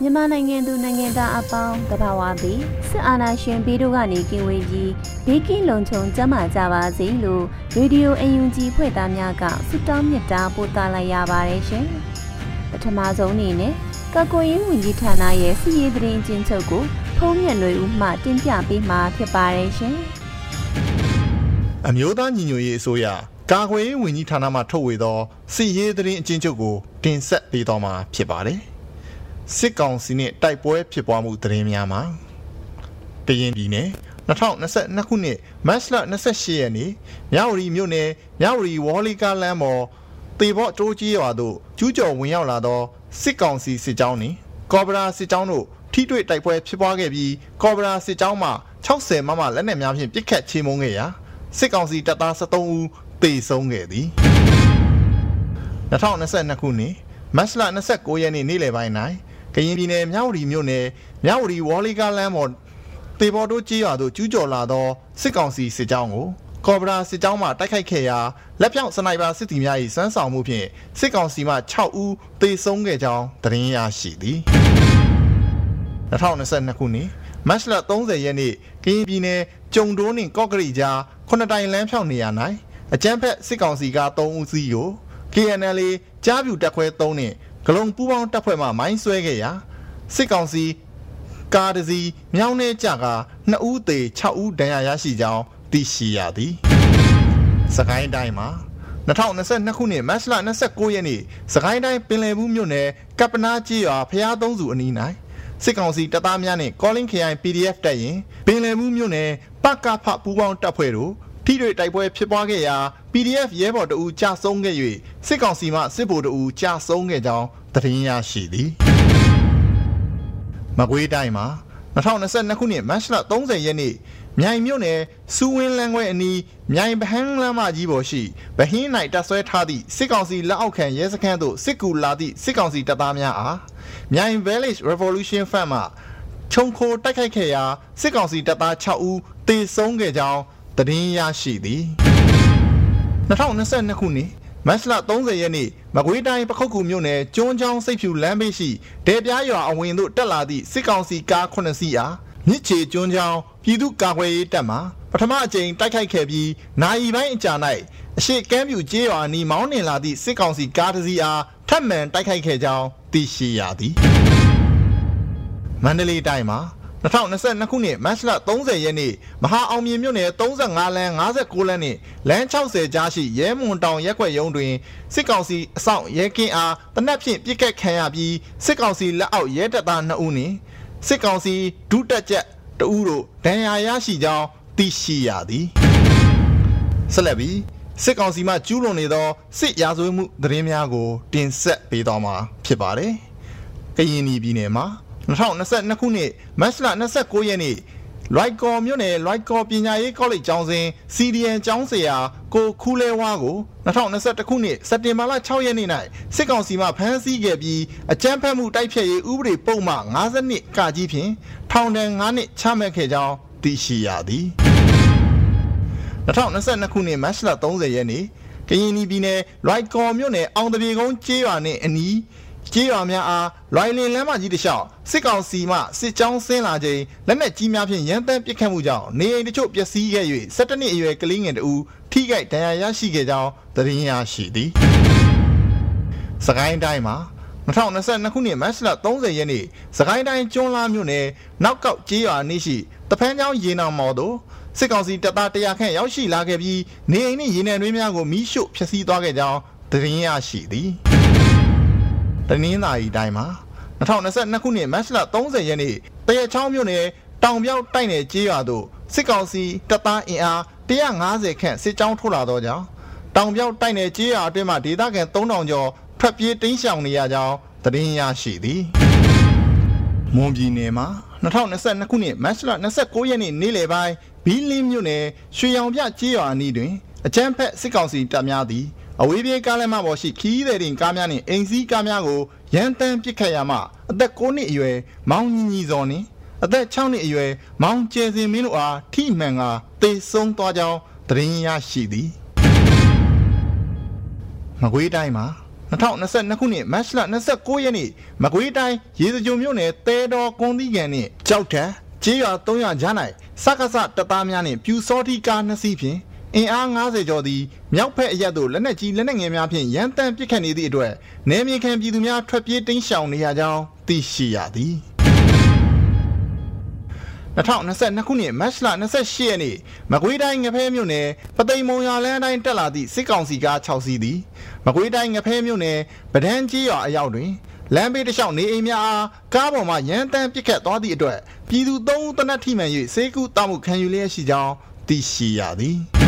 မြန်မာနိုင်ငံသူနိုင်ငံသားအပေါင်းတဘာဝပြီးစစ်အာဏာရှင်ပြည်တို့ကနေကင်ဝေးကြီးဘေးကင်းလုံခြုံကျန်းမာကြပါစေလို့ရေဒီယိုအယူဂျီဖွဲ့သားများကဆုတောင်းမြတ်တာပို့သလိုက်ရပါတယ်ရှင်။ပထမဆုံးအနေနဲ့ကကိုရင်ဝင်ကြီးဌာနရဲ့စီရေးသတင်းချင်းချုပ်ကိုဖုံးမြတ်လွေဦးမှတင်ပြပေးမှာဖြစ်ပါတယ်ရှင်။အမျိုးသားညီညွတ်ရေးအစိုးရ ကာကွယ်ရေးဝန်ကြီးဌာနမှထုတ်ဝေသောစီရေးသတင်းအချင်းချုပ်ကိုတင်ဆက်ပေးတော်မှာဖြစ်ပါတယ်။စစ်ကောင်စီနဲ့တိုက်ပွဲဖြစ်ပွားမှုသတင်းများမှာကရင်ပြည်နယ်2022ခုနှစ်မတ်လ28ရက်နေ့မြဝတီမြို့နယ်မြဝတီဝေါ်လီကာလမ်းပေါ်တေဘော့တိုးကြီးရွာသို့ကျူးကျော်ဝင်ရောက်လာသောစစ်ကောင်စီစစ်ကြောင်းနှင့်ကော်ဘရာစစ်ကြောင်းတို့ထိတွေ့တိုက်ပွဲဖြစ်ပွားခဲ့ပြီးကော်ဘရာစစ်ကြောင်းမှ60မမလက်နက်များဖြင့်ပစ်ခတ်ချေမှုန်းခဲ့ရာစစ်ကောင်စီတပ်သား73ဦး သေဆုံးခဲ့သည်2022ခုနှစ်မတ်လ29ရက်နေ့နေ့လယ်ပိုင်း၌ကရင်ပြည်နယ်မြဝတီမြို့နယ်မြဝတီဝေါ်လီကာလမ်းပေါ်တေဘော်တို့ကြေးရွာသို့ကျူးကျော်လာသောစစ်ကောင်စီစစ်ကြောင်းကိုကော်ဘရာစစ်ကြောင်းမှတိုက်ခိုက်ခဲ့ရာလက်ပြောင်စနိုက်ပါစစ်တီများ၏စမ်းဆောင်မှုဖြင့်စစ်ကောင်စီမှ6ဦးသေဆုံးခဲ့ကြောင်းသတင်းရရှိသည်2022ခုနှစ်မတ်လ30ရက်နေ့ကရင်ပြည်နယ်ကြုံတိုးနှင့်ကော့ကရိကြားခုနှစ်တိုင်လမ်းဖြောင်းနေရ၌ အကြမ်းဖက်စစ်ကောင်စီက3ဦးစီးကို KNL ကြားပြူတက်ခွဲ3နှင့်ဂလုံပူးပေါင်းတပ်ဖွဲ့မှမိုင်းဆွဲခဲ့ရာစစ်ကောင်စီကားတစ်စီးမြောင်းနေကြက2ဦးသေ6ဦးဒဏ်ရာရရှိကြောင်းသိရှိရသည်စကိုင်းတိုင်းမှာ2022ခုနှစ်မတ်လ29ရက်နေ့စကိုင်းတိုင်းပင်လယ်ဘူးမြို့နယ်ကပနာကြီးရွာဖျားသုံးစုအနီး၌စစ်ကောင်စီတပ်သားများနှင့်ကောလင်းခရိုင် PDF တပ်ရင်ပင်လယ်ဘူးမြို့နယ်ပကဖပူးပေါင်းတပ်ဖွဲ့တို့ ထိတွေ့တိုက်ပွဲဖြစ်ပွားခဲ့ရာ PDF ရဲဘော်တအူကြာဆုံးခဲ့၍စစ်ကောင်စီမှစစ်ဗိုလ်တအူကြာဆုံးခဲ့ကြောင်းသတင်းရရှိသည်မကွေးတိုင်းမှာ2022ခုနှစ်မတ်လ30ရက်နေ့မြိုင်မြို့နယ်စူးဝင်းလန်းခွဲအနီးမြိုင်ဗဟန်းလမ်းမကြီးပေါ်ရှိဗဟင်းနိုင်တပ်ဆွဲထားသည့်စစ်ကောင်စီလက်အောက်ခံရဲစခန်းသို့စစ်ကူလာသည့်စစ်ကောင်စီတပ်သားများအားမြိုင် Village Revolution Fund မှခြုံခိုတိုက်ခိုက်ခဲ့ရာစစ်ကောင်စီတပ်သား6ဦးသေဆုံးခဲ့ကြောင်း သတင်းရရှိသည်2022ခုနှစ်မတ်လ30ရက်နေ့မကွေးတိုင်းပခုတ်ကူမြို့နယ်ကျွန်းချောင်းစိတ်ဖြူလမ်းဘေးရှိဒေပြားရွာအဝင်သို့တက်လာသည့်စစ်ကောင်စီကား9စီးအားမြစ်ချေကျွန်းချောင်းပြည်သူ့ကာကွယ်ရေးတပ်မှပထမအကြိမ်တိုက်ခိုက်ခဲ့ပြီးနိုင်ပိုင်းအကြာ၌အရှိကမ်းပြူကျေးရွာနီမောင်းနှင်လာသည့်စစ်ကောင်စီကားတစ်စီးအားထပ်မံတိုက်ခိုက်ခဲ့ကြောင်းသိရှိရသည်မန္တလေးတိုင်းမှာ 2022ခုနှစ်မတ်လ30ရက်နေ့မဟာအောင်မြင်မြို့နယ်35လမ်း59လမ်းနှင့်လမ်း60ကြားရှိရဲမွန်တောင်ရက်ွက်ရုံးတွင်စစ်ကောင်စီအဆောင်ရဲကင်းအားတနက်ဖြင့်ပြစ်ခတ်ခံရပြီးစစ်ကောင်စီလက်အောက်ရဲတပ်သား2ဦးနှင့်စစ်ကောင်စီဒုတက်ချက်2ဦးတို့ဒဏ်ရာရရှိကြောင်းသိရှိရသည်ဆက်လက်ပြီးစစ်ကောင်စီမှကျူးလွန်နေသောစစ်ရာဇဝတ်မှုသတင်းများကို တင်ဆက်ပေးသွားမှာဖြစ်ပါတယ်။ကရင်ပြည်နယ်မှာ 2022ခုနှစ်မတ်လ29ရက်နေ့လွိုက်ကော်မြို့နယ်လွိုက်ကော်ပညာရေးကောလိပ်ကျောင်းစဉ် CDN ကျောင်းဆရာကိုခူးလဲဝါကို2021ခုနှစ်စက်တင်ဘာလ6ရက်နေ့၌စစ်ကောင်စီမှဖမ်းဆီးခဲ့ပြီးအကြမ်းဖက်မှုတိုက်ဖျက်ရေးဥပဒေပုံမှန်52ကကြီးဖြင့်ထောင်ဒဏ်9နှစ်ချမှတ်ခဲ့ကြောင်းသိရှိရသည်2022ခုနှစ်မတ်လ30ရက်နေ့ကရင်ပြည်နယ်လွိုက်ကော်မြို့နယ်အောင်တပြေကုန်းကျေးရွာနှင့်အနီး ကြေးရွာများအားလွိုင်လင်လမ်းမကြီးတစ်လျှောက်စစ်ကောင်စီမှစစ်ကြောင်းဆင်းလာချိန်လက်နက်ကြီးများဖြင့်ရန်တမ်းပစ်ခတ်မှုကြောင့်နေအိမ်တချို့ပျက်စီးခဲ့၍17နှစ်အရွယ်ကလေးငယ်တဦးထိခိုက်ဒဏ်ရာရရှိခဲ့ကြောင်းသတင်းရရှိသည်။စကိုင်းတိုင်းမှာ2022ခုနှစ်မတ်လ30ရက်နေ့စကိုင်းတိုင်းကျွန်းလာမြို့နယ်နောက်ကောက်ကျေးရွာနေရှိတဖန်းချောင်းရေနောင်မော်တို့စစ်ကောင်စီတပ်သားတရာခန့်ရောက်ရှိလာခဲ့ပြီးနေအိမ်နှင့်ရေနံတွင်းများကိုမိရှို့ဖျက်ဆီးသွားခဲ့ကြောင်းသတင်းရရှိသည်။တ နင်္လာရီတိုင်းမှာ2022ခုနှစ်မတ်လ30ရက်နေ့တရချောင်းမြို့နယ်တောင်ပြောက်တိုက်နယ်ကျေးရွာသို့စစ်ကောင်စီတပ်သားအင်အား150ခန့်စစ်ကြောင်းထိုးလာသောကြောင့်တောင်ပြောက်တိုက်နယ်ကျေးရွာအတွင်းမှဒေသခံ3000ကျော်ထွက်ပြေးတိမ်းရှောင်နေရကြောင်းသတင်းရရှိသည်။မွန်ပြည်နယ်မှာ2022ခုနှစ်မတ်လ29ရက်နေ့နေ့လယ်ပိုင်းဘီလင်းမြို့နယ်ရွှေရောင်ပြကျေးရွာအနီးတွင်အကြမ်းဖက်စစ်ကောင်စီတပ်များသည် အဝေးပြေးကားလမ်းမပေါ်ရှိခီးသည်တင်ကားများနှင့်အိမ်စီးကားများကိုရန်တမ်းပစ်ခတ်ရမှအသက်9နှစ်အရွယ်မောင်ညီညီစော်နှင့်အသက်6နှစ်အရွယ်မောင်ကျဲစင်မင်းတို့အားထိမှန်ကတေဆုံးသွားကြောင်းသတင်းရရှိသည်မကွေးတိုင်းမှာ2022ခုနှစ်မတ်လ29ရက်နေ့မကွေးတိုင်းရေစကြိုမြို့နယ်တဲတော်ကွန်သီးကန်နှင့်ကြောက်ထန်ကျေးရွာ300ကြား၌စက္ကစတပ်သားများနှင့်ပြူစောတိကား2စီးဖြင့် အင်အား90ကျော်သည်မြောက်ဖက်အရက်သို့လက်နက်ကြီးလက်နက်ငယ်များဖြင့်ရန်တမ်းပစ်ခတ်နေသည့်အတွက်နယ်မြေခံပြည်သူများထွက်ပြေးတိမ်းရှောင်နေရကြောင်းသိရှိရသည်2022ခုနှစ်မတ်လ28ရက်နေ့မကွေးတိုင်းငဖဲမြို့နယ်ပသိမ်မုံရွာလမ်းတိုင်းတက်လာသည့်စစ်ကောင်စီကား6စီးသည်မကွေးတိုင်းငဖဲမြို့နယ်ဗဒန်းကြီးရွာအရောက်တွင်လမ်းဘေးတစ်လျှောက်နေအိမ်များအားကားပေါ်မှရန်တမ်းပစ်ခတ်သွားသည့်အတွက်ပြည်သူ၃ဦးတနက်ထိမှန်၍စေကူတောမှုခံယူလျက်ရှိကြောင်းသိရှိရသည်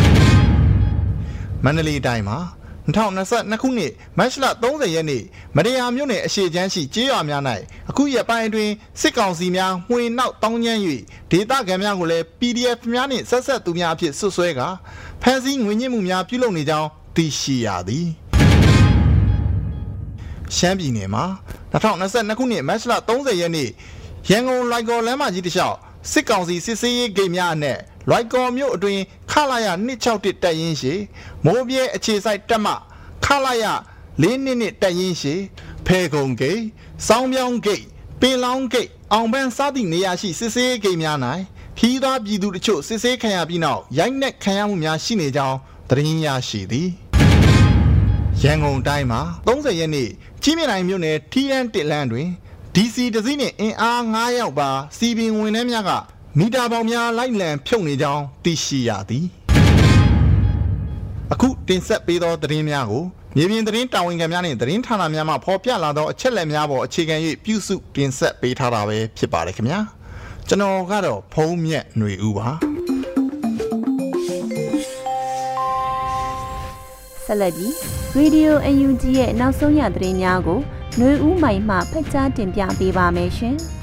မန္တလေးတိုင်းမှာ2022ခုနှစ်မတ်လ30ရက်နေ့မရယာမြို့နယ်အရှိချမ်းရှိကျေးရွာများ၌အခုရက်ပိုင်းအတွင်းစစ်ကောင်စီများမှွေနောက်တောင်းကျမ်း၍ဒေသခံများကိုလည်း PDF များနှင့်ဆက်ဆက်သူများအဖြစ်ဆွဆွဲကာဖမ်းဆီးငွေညှစ်မှုများပြုလုပ်နေကြောင်းသိရှိရသည်ရှမ်းပြည်နယ်မှာ2022ခုနှစ်မတ်လ30ရက်နေ့ရန်ကုန်လိုက်ကော်လမ်းမကြီးတစ်လျှောက်စစ်ကောင်စီစစ်ဆေးရေးဂိတ်များအနက် လိုက်ကော်မြို့အတွင်းခလာရ261တက်ရင်ရှိမိုးပြဲအခြေဆိုင်တက်မခလာရ4နှစ်နှစ်တက်ရင်ရှိဖဲခုံဂိတ်စောင်းပြောင်းဂိတ်ပင်လောင်းဂိတ်အောင်ပန်းစသည့်နေရာရှိစစ်ဆေးရေးဂိတ်များ၌ခီးသားပြည်သူတို့စစ်ဆေးခံရပြီးနောက်ရိုက်နှက်ခံရမှုများရှိနေကြောင်းသတင်းရရှိသည်ရန်ကုန်တိုင်းမှာ30ရက်နေ့ကြီးမြင့်တိုင်းမြို့နယ်ထီးရန်တစ်လန်းတွင် DC တစည်းနှင့်အင်အား9ယောက်ပါစီပင်ဝင်နှဲများက မီတာပေါင်များလိုက်လံဖြုတ်နေကြောင်းသိရှိရသည်အခုတင်ဆက်ပေးသောသတင်းများကိုမြေပြင်သတင်းတာဝန်ခံများနှင့်သတင်းဌာနများမှဖော်ပြလာသောအချက်အလက်များပေါ်အခြေခံ၍ပြုစုတင်ဆက်ပေးထားတာပဲဖြစ်ပါတယ်ခင်ဗျာကျွန်တော်ကတော့ဖုံးမြက်ຫນွေဦးပါဆက်လက်ပြီး Radio UNG ရဲ့နောက်ဆုံးရသတင်းများကိုຫນွေဦးမိုင်မှဖတ်ကြားတင်ပြပေးပါမယ်ရှင်။မ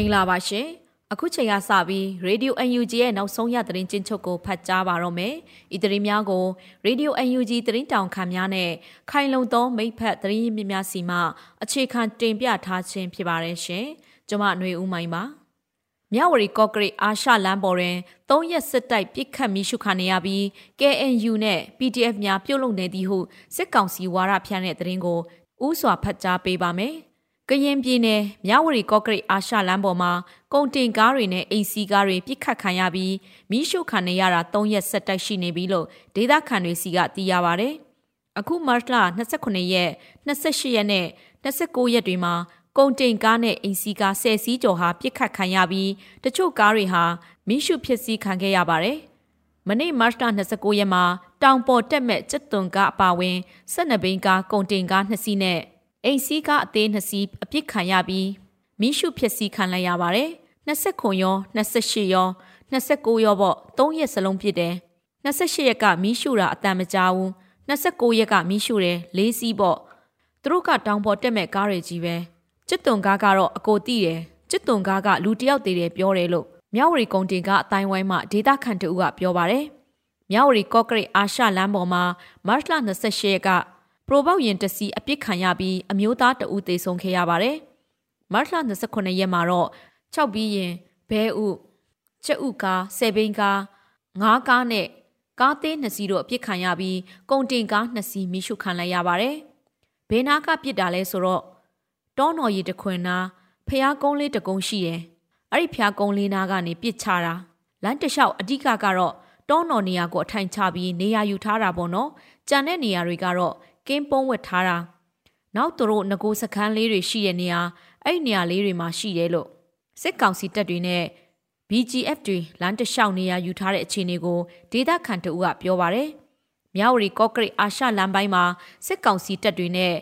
င်္ဂလာပါရှင်။အခုချိန်ကစပြီး Radio UNG ရဲ့နောက်ဆုံးရသတင်းချင်းချုပ်ကိုဖတ်ကြားပါတော့မယ်။ဤသတင်းများကို Radio UNG သတင်းတောင်ခံများနဲ့ခိုင်လုံသောမိဖက်သတင်းရင်းမြစ်များစီမှအခြေခံတင်ပြထားခြင်းဖြစ်ပါတယ်ရှင်။ကျွန်မຫນွေဦးမိုင်ပါ။မြဝတီကော့ကရိတ်အာရှလမ်းပေါ်တွင်၃ရက်စစ်တိုက်ပစ်ခတ်မိရှုခံနေရပြီး KNU နဲ့ PDF များပြုတ်လုံနေသည်ဟုစစ်ကောင်စီဝါဒဖြန့်တဲ့သတင်းကိုဥစွာဖတ်ကြားပေးပါမယ်။ ကရင်ပြည်နယ်မြဝတီကော့ကရိတ်အာရှလမ်းပေါ်မှာကုန်တင်ကားတွေနဲ့အိမ်စီးကားတွေပစ်ခတ်ခံရပြီးမိရှုခံနေရတာ၃ရက်ဆက်တိုက်ရှိနေပြီလို့ဒေသခံတွေစီကသိရပါဗျ။အခုမတ်လ29ရက်28ရက်နဲ့29ရက်တွေမှာကုန်တင်ကားနဲ့အိမ်စီးကားဆယ်စီးကျော်ဟာပြစ်ခတ်ခံရပြီးတချို့ကားတွေဟာမိရှုဖြစ်စည်းခံခဲ့ရပါတယ်။မနေ့မတ်လ29ရက်မှာတောင်ပေါ်တက်မဲ့ကျက်သွန်ကားအပါဝင်12ဘိန်းကားကုန်တင်ကား2စီးနဲ့ အိမ်စီးကားအသေး2စီးအပြစ်ခံရပြီးမိရှုဖြစ်စည်းခံလိုက်ရပါတယ်။29ရော28ရော29ရောပေါ့3ရက်စလုံးဖြစ်တယ်။28ရက်ကမိရှုတာအတန်မကြောဘူး။29ရက်ကမိရှုတယ်၄စီးပေါ့။သူတို့ကတောင်ပေါ်တက်မဲ့ကားတွေကြီးပဲ။ကျစ်သွန်ကားကတော့အကိုတိတယ်ကျစ်သွန်ကားကလူတယောက်သေးတယ်ပြောတယ်လို့မြဝတီကုံတင်ကအတိုင်းဝိုင်းမှဒေတာခန့်တူကပြောပါတယ်မြဝတီကော့ကရိတ်အာရှလမ်းပေါ်မှာမတ်လ28ရက်က ပရိုပေါက်ရင်တစီအပြစ်ခံရပြီးအမျိုးသားတဦးသေဆုံးခဲ့ရပါတယ်မတ်လ29ရက်မှာတော့6ပြီးရင်ဘဲဥချက်ဥကား10ဘိန်းကား9ကားနဲ့ကားသေး2စီးတို့အပြစ်ခံရပြီးကုန်တင်ကား2စီးမိရှုခံလိုက်ရပါတယ်ဘယ်နာကပြစ်တာလဲဆိုတော့တောနော်ရီတခွင်နာဖျားကုန်းလေးတကုန်းရှိတယ်။အဲ့ဒီဖျားကုန်းလေးနာကနေပြစ်ချတာလမ်းတလျှောက်အဓိကကတော့တောနော်နေရာကိုအထိုင်ချပြီးနေရာယူထားတာပေါ့နော်။ကြံတဲ့နေရာတွေကတော့ ကင်းပုံးဝတ်ထားတာနောက်သူတို့ငကိုစခန်းလေးတွေရှိတဲ့နေရာအဲ့ဒီနေရာလေးတွေမှာရှိတယ်လို့စစ်ကောင်စီတပ်တွေနဲ့ BGF တွေလမ်းတလျှောက်နေရယူထားတဲ့အခြေအနေကိုဒေတာခန်တူကပြောပါရယ်မြဝတီကော့ကရိတ်အာရှလမ်းပိုင်းမှာစစ်ကောင်စီတပ်တွေနဲ့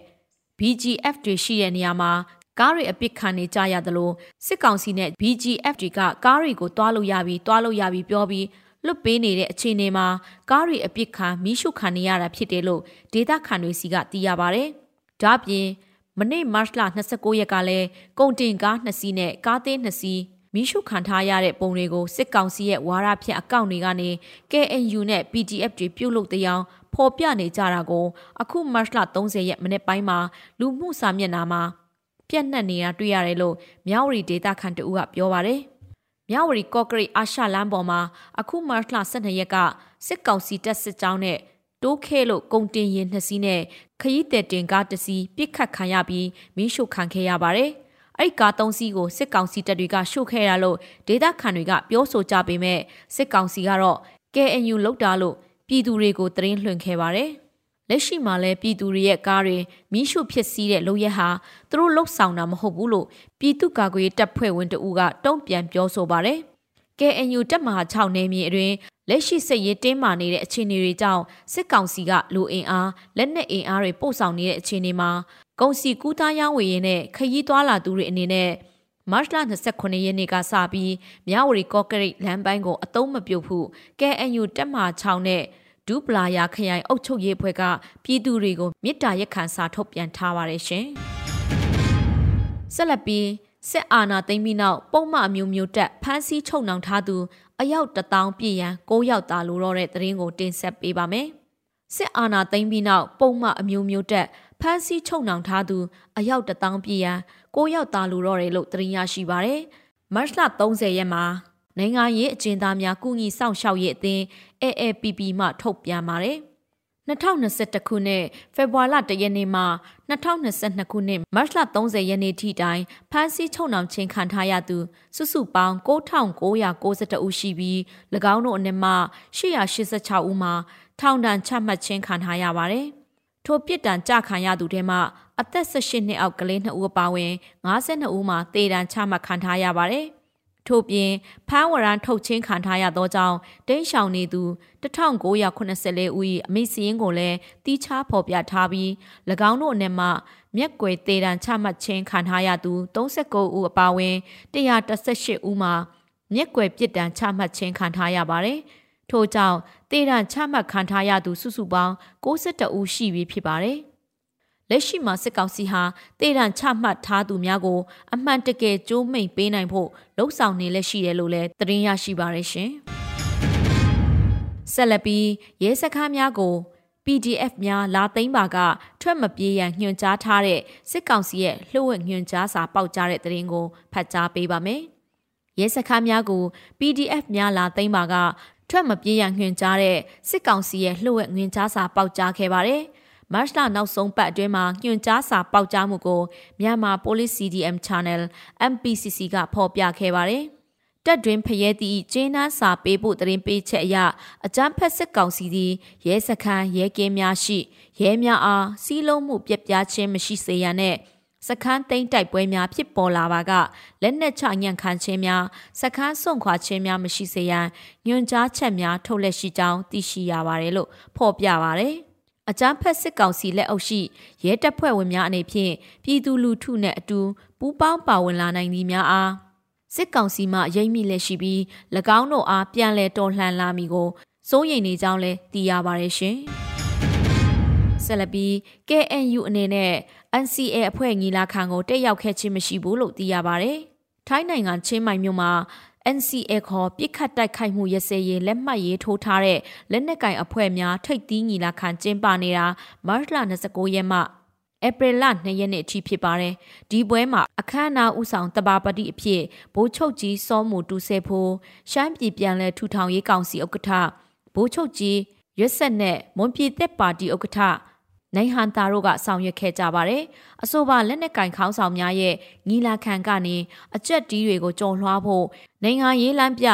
BGF တွေရှိတဲ့နေရာမှာကားတွေအပစ်ခံနေကြရသလိုစစ်ကောင်စီနဲ့ BGF တွေကကားတွေကိုတွားလို့ရပြီးတွားလို့ရပြီးပြောပြီး လွတ်ပေးနေတဲ့အခြေအနေမှာကားတွေအပစ်ခံမိရှုခံနေရတာဖြစ်တယ်လို့ဒေတာခန်တွေစီကသိရပါဗျ။ဒါ့ပြင်မနေ့မတ်လ29ရက်ကလည်းကုန်တင်ကား2စီးနဲ့ကားသေး2စီးမိရှုခံထားရတဲ့ပုံတွေကိုစစ်ကောင်စီရဲ့ဝါရဖြန့်အကောင့်တွေကနေ KNU နဲ့ PDF တွေပြုတ်လုတဲ့အောင်ဖော်ပြနေကြတာကို အခုမတ်လ30ရက်မနေ့ပိုင်းမှာလူမှုစာမျက်နှာမှာပြန့်နှံ့နေတာတွေ့ရတယ်လို့မြဝတီဒေတာခန်တူကပြောပါတယ်။ မြဝတီကော့ကရိတ်အာရှလမ်းပေါ်မှာအခုမတ်လ12ရက်ကစစ်ကောင်စီတပ်စစ်ကြောင်းနဲ့တိုးခဲလို့ကုန်တင်ရင်နှစ်စီးနဲ့ခရီးသည်တင်ကားတစ်စီးပြစ်ခတ်ခံရပြီးမီးရှို့ခံခဲ့ရပါတယ်။အဲ့ကားသုံးစီးကိုစစ်ကောင်စီတပ်တွေကရှို့ခဲ့ရလို့ဒေသခံတွေကပြောဆိုကြပေမဲ့စစ်ကောင်စီကတော့ KNU လောက်တာလို့ပြည်သူတွေကိုတရင်လွှင့်ခဲ့ပါတယ်။ လက်ရှိမှာလဲပြည်သူတွေရဲ့ကားတွေမီးရှို့ဖြစ်စီးတဲ့လုပ်ရက်ဟာသူတို့လှုပ်ဆောင်တာမဟုတ်ဘူးလို့ပြည်သူ့ကာကွယ်တပ်ဖွဲ့ဝင်တအူကတုံ့ပြန်ပြောဆိုပါတယ်။ KNU တပ်မဟာ6နယ်မြေအတွင်းလက်ရှိစစ်ရေးတင်းမာနေတဲ့အခြေအနေတွေကြောင့်စစ်ကောင်စီကလူအင်အားလက်နက်အင်အားတွေပို့ဆောင်နေတဲ့အခြေအနေမှာကုန်စီကူးသားရောင်းဝယ်ရေးနဲ့ခရီးသွားလာသူတွေအနေနဲ့မတ်လ29ရက်နေ့ကစပြီးမြဝတီကော့ကရိတ်လမ်းပိုင်းကိုအတုံးမပြုတ်ဖို့ KNU တက်မှ6နဲ့ ဒူပလာယာခရိုင်အုပ်ချုပ်ရေးဖွဲ့ကပြည်သူတွေကိုမြစ်တာရက်ခံစာထုတ်ပြန်ထားပါတယ်ရှင်။ဆက်လက်ပြီးစစ်အာဏာသိမ်းပြီးနောက်ပုံမှန်အမျိုးမျိုးတက်ဖမ်းဆီးချုပ်နှောင်ထားသူအယောက်1000ပြည့်ရန်9ယောက်သာလိုတော့တဲ့သတင်းကိုတင်ဆက်ပေးပါမယ်။စစ်အာဏာသိမ်းပြီးနောက်ပုံမှန်အမျိုးမျိုးတက်ဖမ်းဆီးချုပ်နှောင်ထားသူအယောက်1000ပြည့်ရန်9ယောက်သာလိုတော့တယ်လို့သတင်းရရှိပါရယ်။မတ်လ30ရက်မှာ နိုင်ငံရေးအကျဉ်းသားများကုညီဆောင်ရှောက်ရေးအသင်း AAPP မှထုတ်ပြန်ပါတယ်။2021ခုနှစ်ဖေဖော်ဝါရီလ1ရက်နေ့မှ2022ခုနှစ်မတ်လ30ရက်နေ့ထိတိုင်ဖမ်းဆီးချုပ်နှောင်ခြင်းခံထားရသူစုစုပေါင်း9992ဦးရှိပြီး၎င်းတို့အနက်မှ886ဦးမှာထောင်ဒဏ်ချမှတ်ခြင်းခံထားရပါတယ်။ထိုပြစ်ဒဏ်ကြခံရသူတွေမှာအသက်18နှစ်အောက်ကလေး2ဦးအပါအဝင်52ဦးမှာတေဒဏ်ချမှတ်ခံထားရပါတယ်။ ထို့ပြင်ဖမ်းဝရမ်းထုတ်ချင်းခံထားရသောကြောင့်တိန့်ရှောင်နေသူ1984ဦး၏အမိစီရင်ကိုလည်းတီးခြားဖော်ပြထားပြီး၎င်းတို့အနက်မှမျက်ကွယ်တေတံချမှတ်ခြင်းခံထားရသူ39ဦးအပါအဝင်118ဦးမှာမျက်ကွယ်ပြစ်ဒဏ်ချမှတ်ခြင်းခံထားရပါတယ်။ထို့ကြောင့်တေတံချမှတ်ခံထားရသူစုစုပေါင်း62ဦးရှိပြီဖြစ်ပါတယ်။ လက်ရှိမှာစစ်ကောင်စီဟာတေတံချမှတ်ထားသူများကို အမှန်တကယ်ကြိုးမိန်ပေးနိုင်ဖို့လှုံ့ဆော်နေလက်ရှိတယ်လို့လည်းသတင်းရရှိပါရရှင်။ဆက်လက်ပြီးရဲစခန်းများကို PDF များလာသိမ်းပါကထွက်မပြေးရန်ညွှန်ကြားထားတဲ့စစ်ကောင်စီရဲ့လှုပ်ဝက်ညွှန်ကြားစာပေါက်ကြားတဲ့သတင်းကိုဖတ်ကြားပေးပါမယ်။ရဲစခန်းများကို PDF များလာသိမ်းပါကထွက်မပြေးရန်ညွှန်ကြားတဲ့စစ်ကောင်စီရဲ့လှုပ်ဝက်ညွှန်ကြားစာပေါက်ကြားခဲ့ပါတယ်။ မတ်လနောက်ဆုံးပတ်အတွင်းမှာညွှန်ကြားစာပေါက်ကြားမှုကိုမြန်မာ Police CDM Channel MPCC ကဖော်ပြခဲ့ပါတယ်။တက်တွင်ဖရဲသည့်ကျင်းနှန်းစာပေးဖို့တရင်ပေးချက်အရအကြမ်းဖက်စစ်ကောင်စီသည်ရဲစခန်းရဲကင်းများရှိရဲများအားစီးလုံးမှုပြက်ပြားခြင်းမရှိစေရန်နဲ့စခန်းသိမ်းတိုက်ပွဲများဖြစ်ပေါ်လာပါကလက်နက်ချညံ့ခံခြင်းများစခန်းစွန့်ခွာခြင်းများမရှိစေရန်ညွှန်ကြားချက်များထုတ်လက်ရှိကြောင်းသိရှိရပါတယ်လို့ဖော်ပြပါတယ်။ အကြမ်းဖက်စစ်ကောင်စီလက်အောက်ရှိရဲတပ်ဖွဲ့ဝင်များအနေဖြင့်ပြည်သူလူထုနှင့်အတူပူးပေါင်းပါဝင်လာနိုင်သည်များအားစစ်ကောင်စီမှရိမ့်မိလက်ရှိပြီး၎င်းတို့အားပြန်လည်တော်လှန်လာမည်ကိုစိုးရိမ်နေကြောင်းလည်းသိရပါတယ်ရှင်။ဆက်လက်ပြီး KNU အနေနဲ့ NCA အဖွဲ့ညီလာခံကိုတက်ရောက်ခဲ့ခြင်းမရှိဘူးလို့သိရပါတယ်။ထိုင်းနိုင်ငံချင်းမိုင်မြို့မှာ NCA ခေါ်ပြစ်ခတ်တိုက်ခိုက်မှုရစဲရေးလက်မှတ်ရေးထိုးထားတဲ့လက်နက်ကင်အဖွဲ့များထိတ်တီးညီလာခံကျင်းပနေတာမတ်လ29ရက်မှဧပြီလ2ရက်နေ့အထိဖြစ်ပါတယ်။ဒီပွဲမှာအခမ်းအနားဥဆောင်တဘာပတိအဖြစ်ဘိုးချုပ်ကြီးစောမူတူဆဲဖိုးရှမ်းပြည်ပြန်လည်ထူထောင်ရေးကောင်စီဥက္ကဋ္ဌဘိုးချုပ်ကြီးရွက်ဆက်နဲ့မွန်ပြည်သက်ပါတီဥက္ကဋ္ဌ နိုင်ဟန်တာတို့ကဆောင်ရွက်ခဲ့ကြပါတယ်။အဆိုပါလက်နက်ကင်ခေါင်းဆောင်များရဲ့ညီလာခံကနေအကြက်တီးတွေကိုကြုံလွှားဖို့နိုင်ငံရေးလမ်းပြ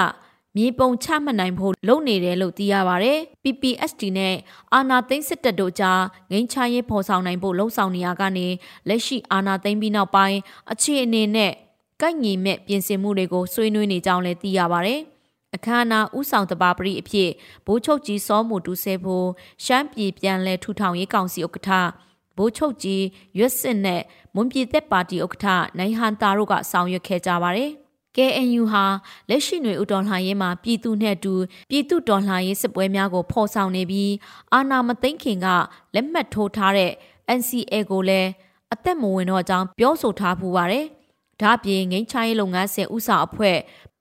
မြေပုံချမှတ်နိုင်ဖို့လုပ်နေတယ်လို့သိရပါဗျ။ PPSD နဲ့အာနာသိန်းစစ်တပ်တို့ကြားငိမ်းချမ်းရေးဖော်ဆောင်နိုင်ဖို့လှုံ့ဆော်နေရကနေလက်ရှိအာနာသိန်းပြီးနောက်ပိုင်းအခြေအနေနဲ့ကိုက်ညီမဲ့ပြင်ဆင်မှုတွေကိုဆွေးနွေးနေကြောင်းလည်းသိရပါဗျ။ အခမ်းအနားဥဆောင်တပါပရိအဖြစ်ဘိုးချုပ်ကြီးစောမှုတူဆဲဖို့ရှမ်းပြည်ပြန်လဲထူထောင်ရေးကောင်စီဥက္ကဋ္ဌဘိုးချုပ်ကြီးရွက်စစ်နဲ့မွန်ပြည်သက်ပါတီဥက္ကဋ္ဌနိုင်ဟန်တာတို့ကဆောင်ရွက်ခဲ့ကြပါတယ်။ KNU ဟာလက်ရှိຫນွေဥတော်လှန်ရေးမှာပြည်သူနဲ့အတူပြည်သူတော်လှန်ရေးစစ်ပွဲများကိုဖော်ဆောင်နေပြီးအာဏာမသိမ်းခင်ကလက်မှတ်ထိုးထားတဲ့ NCA ကိုလည်းအသက်မဝင်တော့ကြောင်းပြောဆိုထားပူပါတယ်။ဒါ့အပြင်ငိမ်းချမ်းရေးလုပ်ငန်းစဉ်ဥဆောင်အဖွဲ့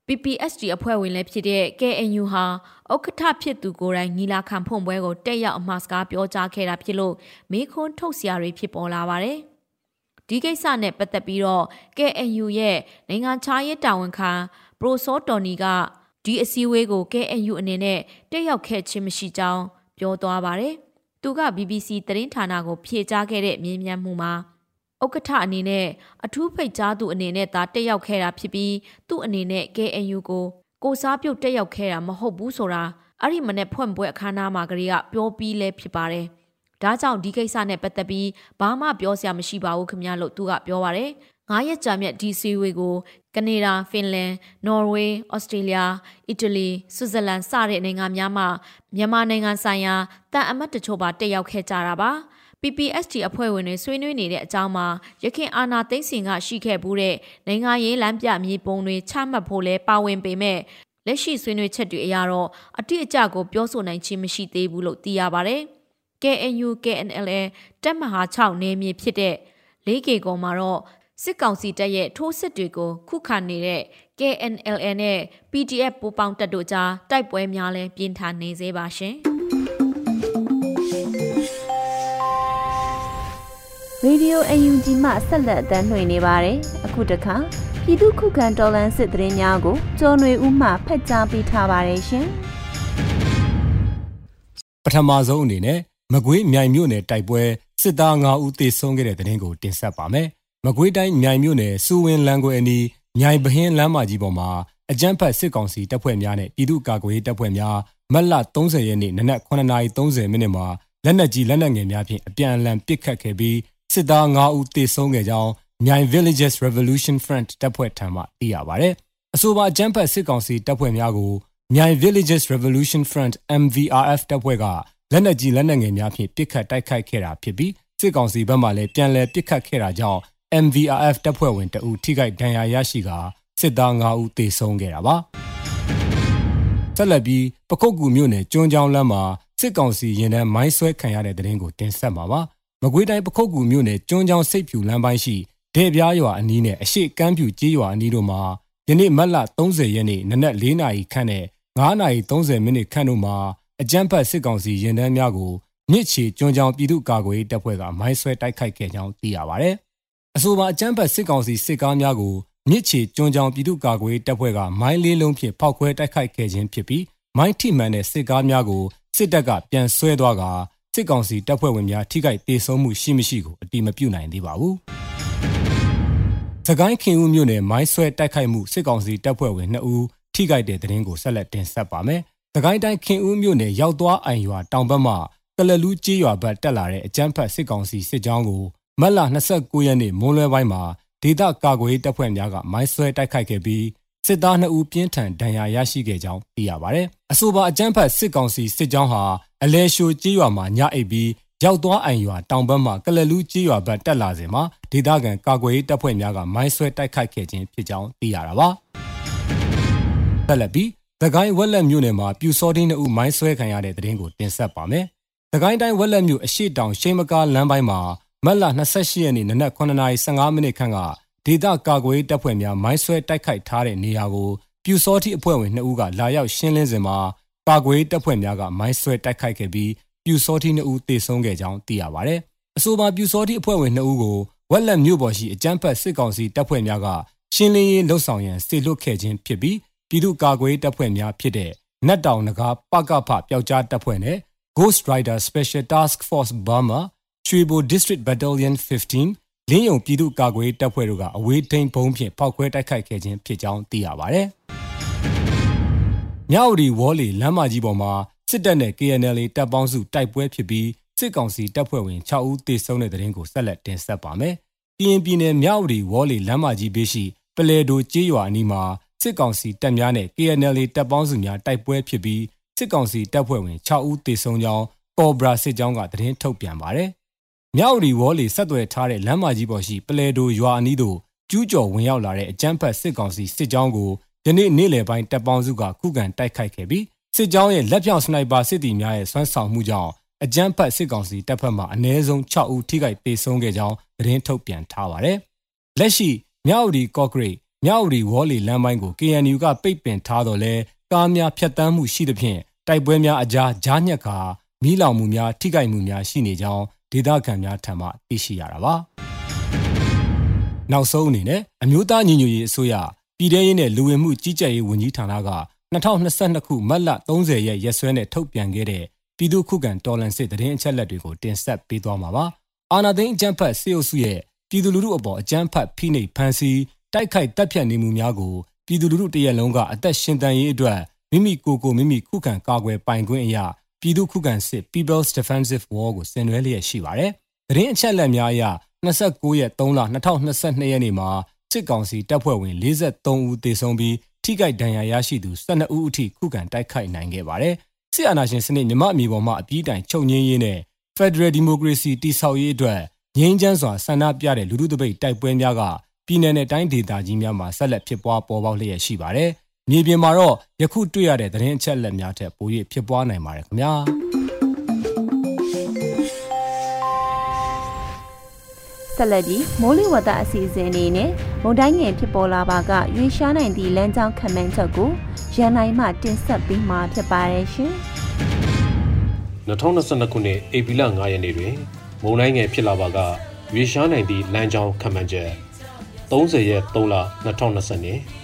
PPSD အဖွဲ့ဝင်လည်းဖြစ်တဲ့ KNU ဟာဥက္ကဋ္ဌဖြစ်သူကိုယ်တိုင်ညီလာခံဖွင့်ပွဲကိုတက်ရောက်အမှာစကားပြောကြားခဲ့တာဖြစ်လို့မေခွန်းထုတ်စရာတွေဖြစ်ပေါ်လာပါတယ်။ဒီကိစ္စနဲ့ပတ်သက်ပြီးတော့ KNU ရဲ့နိုင်ငံခြားရေးတာဝန်ခံပရိုစောတော်နီကဒီအစည်းအဝေးကို KNU အနေနဲ့တက်ရောက်ခဲ့ခြင်းမရှိကြောင်းပြောသွားပါတယ်။သူက BBC သတင်းဌာနကိုဖြေကြားခဲ့တဲ့မြင်းမြတ်မှုမှာ ဥက္ကဋ္ဌအနေနဲ့အထူးဖိတ်ကြားသူအနေနဲ့သာတက်ရောက်ခဲ့တာဖြစ်ပြီးသူ့အနေနဲ့ KNU ကိုကိုစားပြုတ်တက်ရောက်ခဲ့တာမဟုတ်ဘူးဆိုတာအဲ့ဒီမနေ့ဖွင့်ပွဲအခမ်းအနားမှာကလေးကပြောပြီးလဲဖြစ်ပါတယ်။ဒါကြောင့်ဒီကိစ္စနဲ့ပတ်သက်ပြီးဘာမှပြောစရာမရှိပါဘူးခင်ဗျာလို့သူကပြောပါရယ်9ရက်ကြာမြတ်ဒီစီဝေကိုကနေဒါဖင်လန်နော်ဝေးဩစတြေးလျအီတလီဆွစ်ဇာလန်စတဲ့နိုင်ငံများမှမြန်မာနိုင်ငံဆိုင်ရာတန်အမတ်တချို့ပါတက်ရောက်ခဲ့ကြတာပါ PPST အဖွဲ့ဝင်တွေဆွေးနွေးနေတဲ့အကြောင်းမှာရခင်အာနာသိန်းစင်ကရှိခဲ့ဘူးတဲ့နိုင်ငံရေးလမ်းပြမြေပုံတွေချမှတ်ဖို့လဲပါဝင်ပေမဲ့လက်ရှိဆွေးနွေးချက်တွေအရတော့အတိအကျကိုပြောဆိုနိုင်ခြင်းမရှိသေးဘူးလို့သိရပါဗျ။ KNU KNLA တပ်မဟာ6နေမြေဖြစ်တဲ့ 4K ကုံမှာတော့စစ်ကောင်စီတပ်ရဲ့ထိုးစစ်တွေကိုခုခံနေတဲ့ KNLA နဲ့ PDF ပူးပေါင်းတပ်တို့ကြားတိုက်ပွဲများလဲပြင်းထန်နေသေးပါရှင်။ Radio UNG မှဆက်လက်အသံလွှင့်နေပါတယ်။အခုတခါပြည်သူခုခံတော်လှန်စစ်တရင်များကိုကျော်နေဦးမှဖတ်ကြားပေးထားပါတယ်ရှင်။ပထမဆုံးအနေနဲ့မကွေးမြိုင်မြို့နယ်တိုက်ပွဲစစ်သား9ဦးသေဆုံးခဲ့တဲ့တဲ့တင်ကိုတင်ဆက်ပါမယ်။မကွေးတိုင်းမြိုင်မြို့နယ်စူဝင်လန်ကွယ်အနီးမြိုင်ဘဟင်းလမ်းမကြီးပေါ်မှာအကြမ်းဖက်စစ်ကောင်စီတပ်ဖွဲ့များနဲ့ပြည်သူ့ကာကွယ်ရေးတပ်ဖွဲ့များမတ်လ30ရက်နေ့နနက်9:30မိနစ်မှာလက်နက်ကြီးလက်နက်ငယ်များဖြင့်အပြန်အလှန်ပစ်ခတ်ခဲ့ပြီး စစ်သား9ဦးသေဆုံးခဲ့ကြောင်းမြိုင် Villages Revolution Front တပ်ဖွဲ့ထံမှသိရပါဗျ။အဆိုပါအကြမ်းဖက်စစ်ကောင်စီတပ်ဖွဲ့များကိုမြိုင် Villages Revolution Front MVRF တပ်ဖွဲ့ကလက်နက်ကြီးလက်နက်ငယ်များဖြင့်ပစ်ခတ်တိုက်ခိုက်ခဲ့တာဖြစ်ပြီးစစ်ကောင်စီဘက်မှလည်းပြန်လည်ပစ်ခတ်ခဲ့တာကြောင့် MVRF တပ်ဖွဲ့ဝင်တအူထိခိုက်ဒဏ်ရာရရှိကာစစ်သား9ဦးသေဆုံးခဲ့တာပါဆက်လက်ပြီးပခုတ်ကူမြို့နယ်ကျွန်းချောင်းလမ်းမှာစစ်ကောင်စီရင်တန်းမိုင်းဆွဲခံရတဲ့တဲ့ရင်ကိုတင်ဆက်မှာပါ မကွေးတိုင်းပခုတ်ကူမြို့နယ်ကျွန်းချောင်းစိတ်ဖြူလမ်းပိုင်းရှိဒေပြားရွာအနီးနဲ့အရှိကမ်းဖြူကြေးရွာအနီးတို့မှာယနေ့မတ်လ30ရက်နေ့နနက်4နာရီခန့်နဲ့9နာရီ30မိနစ်ခန့်တို့မှာအကြမ်းဖက်စစ်ကောင်စီရင်တန်းများကိုမြစ်ချီကျွန်းချောင်းပြည်သူ့ကာကွယ်ရေးတပ်ဖွဲ့ကမိုင်းဆွဲတိုက်ခိုက်ခဲ့ကြောင်းသိရပါဗျ။အဆိုပါအကြမ်းဖက်စစ်ကောင်စီစစ်ကားများကိုမြစ်ချီကျွန်းချောင်းပြည်သူ့ကာကွယ်ရေးတပ်ဖွဲ့ကမိုင်းလေးလုံးဖြင့်ဖောက်ခွဲတိုက်ခိုက်ခဲ့ခြင်းဖြစ်ပြီးမိုင်းထိမှန်တဲ့စစ်ကားများကိုစစ်တပ်ကပြန်ဆွဲသွားက စစ်ကောင်စီတပ်ဖွဲ့ဝင်များထိခိုက်ဒေဆုံးမှုရှိမရှိကိုအတိမပြုနိုင်သေးပါဘူး။စကိုင်းခင်ဦးမြို့နယ်မိုင်းဆွဲတိုက်ခိုက်မှုစစ်ကောင်စီတပ်ဖွဲ့ဝင်2ဦးထိခိုက်တဲ့တဲ့ရင်ကိုဆက်လက်တင်ဆက်ပါမယ်။။သခိုင်းတိုင်းခင်ဦးမြို့နယ်ရောက်သွားအိုင်ရွာတောင်ဘက်မှကလလူးကျေးရွာဘက်တက်လာတဲ့အကြမ်းဖက်စစ်ကောင်စီစစ်ကြောင်းကိုမတ်လ29ရက်နေ့မွန်းလွဲပိုင်းမှာဒေသကာကွယ်ရေးတပ်ဖွဲ့များကမိုင်းဆွဲတိုက်ခိုက်ခဲ့ပြီး စစ်သား2ဦးပြင်းထန်ဒဏ်ရာရရှိခဲ့ကြောင်းသိရပါဗျ။အဆိုပါအကြမ်းဖက်စစ်ကောင်စီစစ်ကြောင်းဟာအလဲရှိုကျေးရွာမှာညအိပ်ပြီးရောက်သွားအိုင်ရွာတောင်ဘက်မှကလလူးကျေးရွာဘက်တက်လာစဉ်မှာဒေသခံကာကွယ်ရေးတပ်ဖွဲ့များကမိုင်းဆွဲတိုက်ခိုက်ခဲ့ခြင်းဖြစ်ကြောင်းသိရတာပါ။ဆက်လက်ပြီးသခိုင်းဝက်လက်မြို့နယ်မှာပြူစောတင်းနှစ်ဦးမိုင်းဆွဲခံရတဲ့တဲ့ရင်ကိုတင်ဆက်ပါမယ်။သခိုင်းတိုင်းဝက်လက်မြို့အရှိတောင်ရှိမကားလမ်းပိုင်းမှာမတ်လ28ရက်နေ့နနက်9:15မိနစ်ခန့်က ဒေသကာကွယ်တပ်ဖွဲ့များမိုင်းဆွဲတိုက်ခိုက်ထားတဲ့နေရာကိုပြူစောတိအဖွဲ့ဝင်2ဦးကလာရောက်ရှင်းလင်းစဉ်မှာကာကွယ်တပ်ဖွဲ့များကမိုင်းဆွဲတိုက်ခိုက်ခဲ့ပြီးပြူစောတိ2ဦးသေဆုံးခဲ့ကြောင်းသိရပါဗျ။အဆိုပါပြူစောတိအဖွဲ့ဝင်2ဦးကိုဝက်လက်မြို့ပေါ်ရှိအကြမ်းဖက်စစ်ကောင်စီတပ်ဖွဲ့များကရှင်းလင်းရေးလှုပ်ဆောင်ရန်စေလွှတ်ခဲ့ခြင်းဖြစ်ပြီးပြည်သူ့ကာကွယ်တပ်ဖွဲ့များဖြစ်တဲ့နတ်တောင်နဂါပကဖပျောက်ကြားတပ်ဖွဲ့နဲ့ Ghost Rider Special Task Force Burma ချွေဘို District Battalion 15 လင်းယုံပြည်သူ့ကာကွယ်တပ်ဖွဲ့တို့ကအဝေးထိန်ဘုံဖြင့်ဖောက်ခွဲတိုက်ခိုက်ခဲ့ခြင်းဖြစ်ကြောင်းသိရပါဗျ။မမြဝတီဝေါ်လီလမ်းမကြီးပေါ်မှာစစ်တပ်နဲ့ KNL တပ်ပေါင်းစုတိုက်ပွဲဖြစ်ပြီးစစ်ကောင်စီတပ်ဖွဲ့ဝင်6ဦးသေဆုံးတဲ့တဲ့ရင်ကိုဆက်လက်တင်ဆက်ပါမယ်။ကရင်ပြည်နယ်မြဝတီဝေါ်လီလမ်းမကြီးဘေးရှိပလဲဒိုကျေးရွာအနီးမှာစစ်ကောင်စီတပ်များနဲ့ KNL တပ်ပေါင်းစုများတိုက်ပွဲဖြစ်ပြီးစစ်ကောင်စီတပ်ဖွဲ့ဝင်6ဦးသေဆုံးကြောင်းကော်ဘရာစစ်ကြောင်းကသတင်းထုတ်ပြန်ပါတယ်။ မြောက်ရီဝေါ်လီဆက်သွယ်ထားတဲ့လမ်းမကြီးပေါ်ရှိပလဲဒိုရွာအနီးသို့ကျူးကျော်ဝင်ရောက်လာတဲ့အကြမ်းဖက်စစ်ကောင်စီစစ်ကြောင်းကိုယနေ့နေ့လယ်ပိုင်းတပ်ပေါင်းစုကခုခံတိုက်ခိုက်ခဲ့ပြီးစစ်ကြောင်းရဲ့လက်ပြောင်စနိုက်ပါစစ်တီများရဲ့ဆွမ်းဆောင်မှုကြောင့်အကြမ်းဖက်စစ်ကောင်စီတပ်ဖက်မှအ ਨੇ ဆုံး6ဦးထိခိုက်ဒေဆုံးခဲ့ကြောင်းသတင်းထုတ်ပြန်ထားပါတယ်။လက်ရှိမြောက်ရီကော့ဂရိတ်မြောက်ရီဝေါ်လီလမ်းပိုင်းကို KNU ကပိတ်ပင်ထားတော့လဲကားများဖြတ်တန်းမှုရှိသဖြင့်တိုက်ပွဲများအကြားကြားညက်ခါမီးလောင်မှုများထိခိုက်မှုများရှိနေကြောင်း ဒေသခံများထံမှသိရှိရတာပါ။နောက်ဆုံးအနေနဲ့အမျိုးသားညီညွတ်ရေးအစိုးရပြည်ထရေးနဲ့လူဝင်မှုကြီးကြပ်ရေးဝန်ကြီးဌာနက2022ခုမတ်လ30ရက်ရက်စွဲနဲ့ထုတ်ပြန်ခဲ့တဲ့ပြည်သူ့ခုခံတော်လှန်စစ်တရင်အချက်လက်တွေကိုတင်ဆက်ပေးသွားမှာပါ။အာနာသိန်းအကြမ်းဖက်စေအုပ်စုရဲ့ပြည်သူလူထုအပေါ်အကြမ်းဖက်ဖိနှိပ်ဖန်ဆီးတိုက်ခိုက်တပ်ဖြတ်နေမှုများကိုပြည်သူလူထုတရက်လုံးကအသက်ရှင်တန်ရေးအတွက်မိမိကိုယ်ကိုမိမိခုခံကာကွယ်ပိုင်ခွင့်အရာ ပြည်သူခုခံစစ် People's Defensive War ကိုဆင်နွှဲလျက်ရှိပါတယ်။သတင်းအချက်အလက်များအရ29ရက်3လ2022ရက်နေ့မှာစစ်ကောင်စီတပ်ဖွဲ့ဝင်43ဦးသေဆုံးပြီးထိခိုက်ဒဏ်ရာရရှိသူ12ဦးအထိခုခံတိုက်ခိုက်နိုင်ခဲ့ပါတယ်။စစ်အာဏာရှင်စနစ်မြမအမည်ပေါ်မှာအပြည့်တိုင်ချုပ်ငင်းရေးနဲ့ Federal Democracy တည်ဆောက်ရေးအတွက်ငြိမ်းချမ်းစွာဆန္ဒပြတဲ့လူထုတပိတ်တိုက်ပွဲများကပြည်내နဲ့တိုင်းဒေသကြီးများမှာဆက်လက်ဖြစ်ပွားပေါ်ပေါက်လျက်ရှိပါတယ်။ မြေပြင်မှာတော့ယခုတွေ့ရတဲ့သတင်းအချက်အလက်များထက်ပို၍ဖြစ်ပွားနိုင်ပါတယ်ခင်ဗျာဆက်လက်ပြီးမိုးလေဝသအစီအစဉ်အနေနဲ့မုန်တိုင်းငယ်ဖြစ်ပေါ်လာပါကရွေရှားနိုင်သည့်လမ်းကြောင်းခံမှန်းချက်ကိုရန်နိုင်မှတင်ဆက်ပေးမှာဖြစ်ပါတယ်ရှင်။2022ခုနှစ်ဧပြီလ9ရက်နေ့တွင်မုန်တိုင်းငယ်ဖြစ်လာပါကရွေရှားနိုင်သည့်လမ်းကြောင်းခံမှန်းချက်30ရက်3လ2020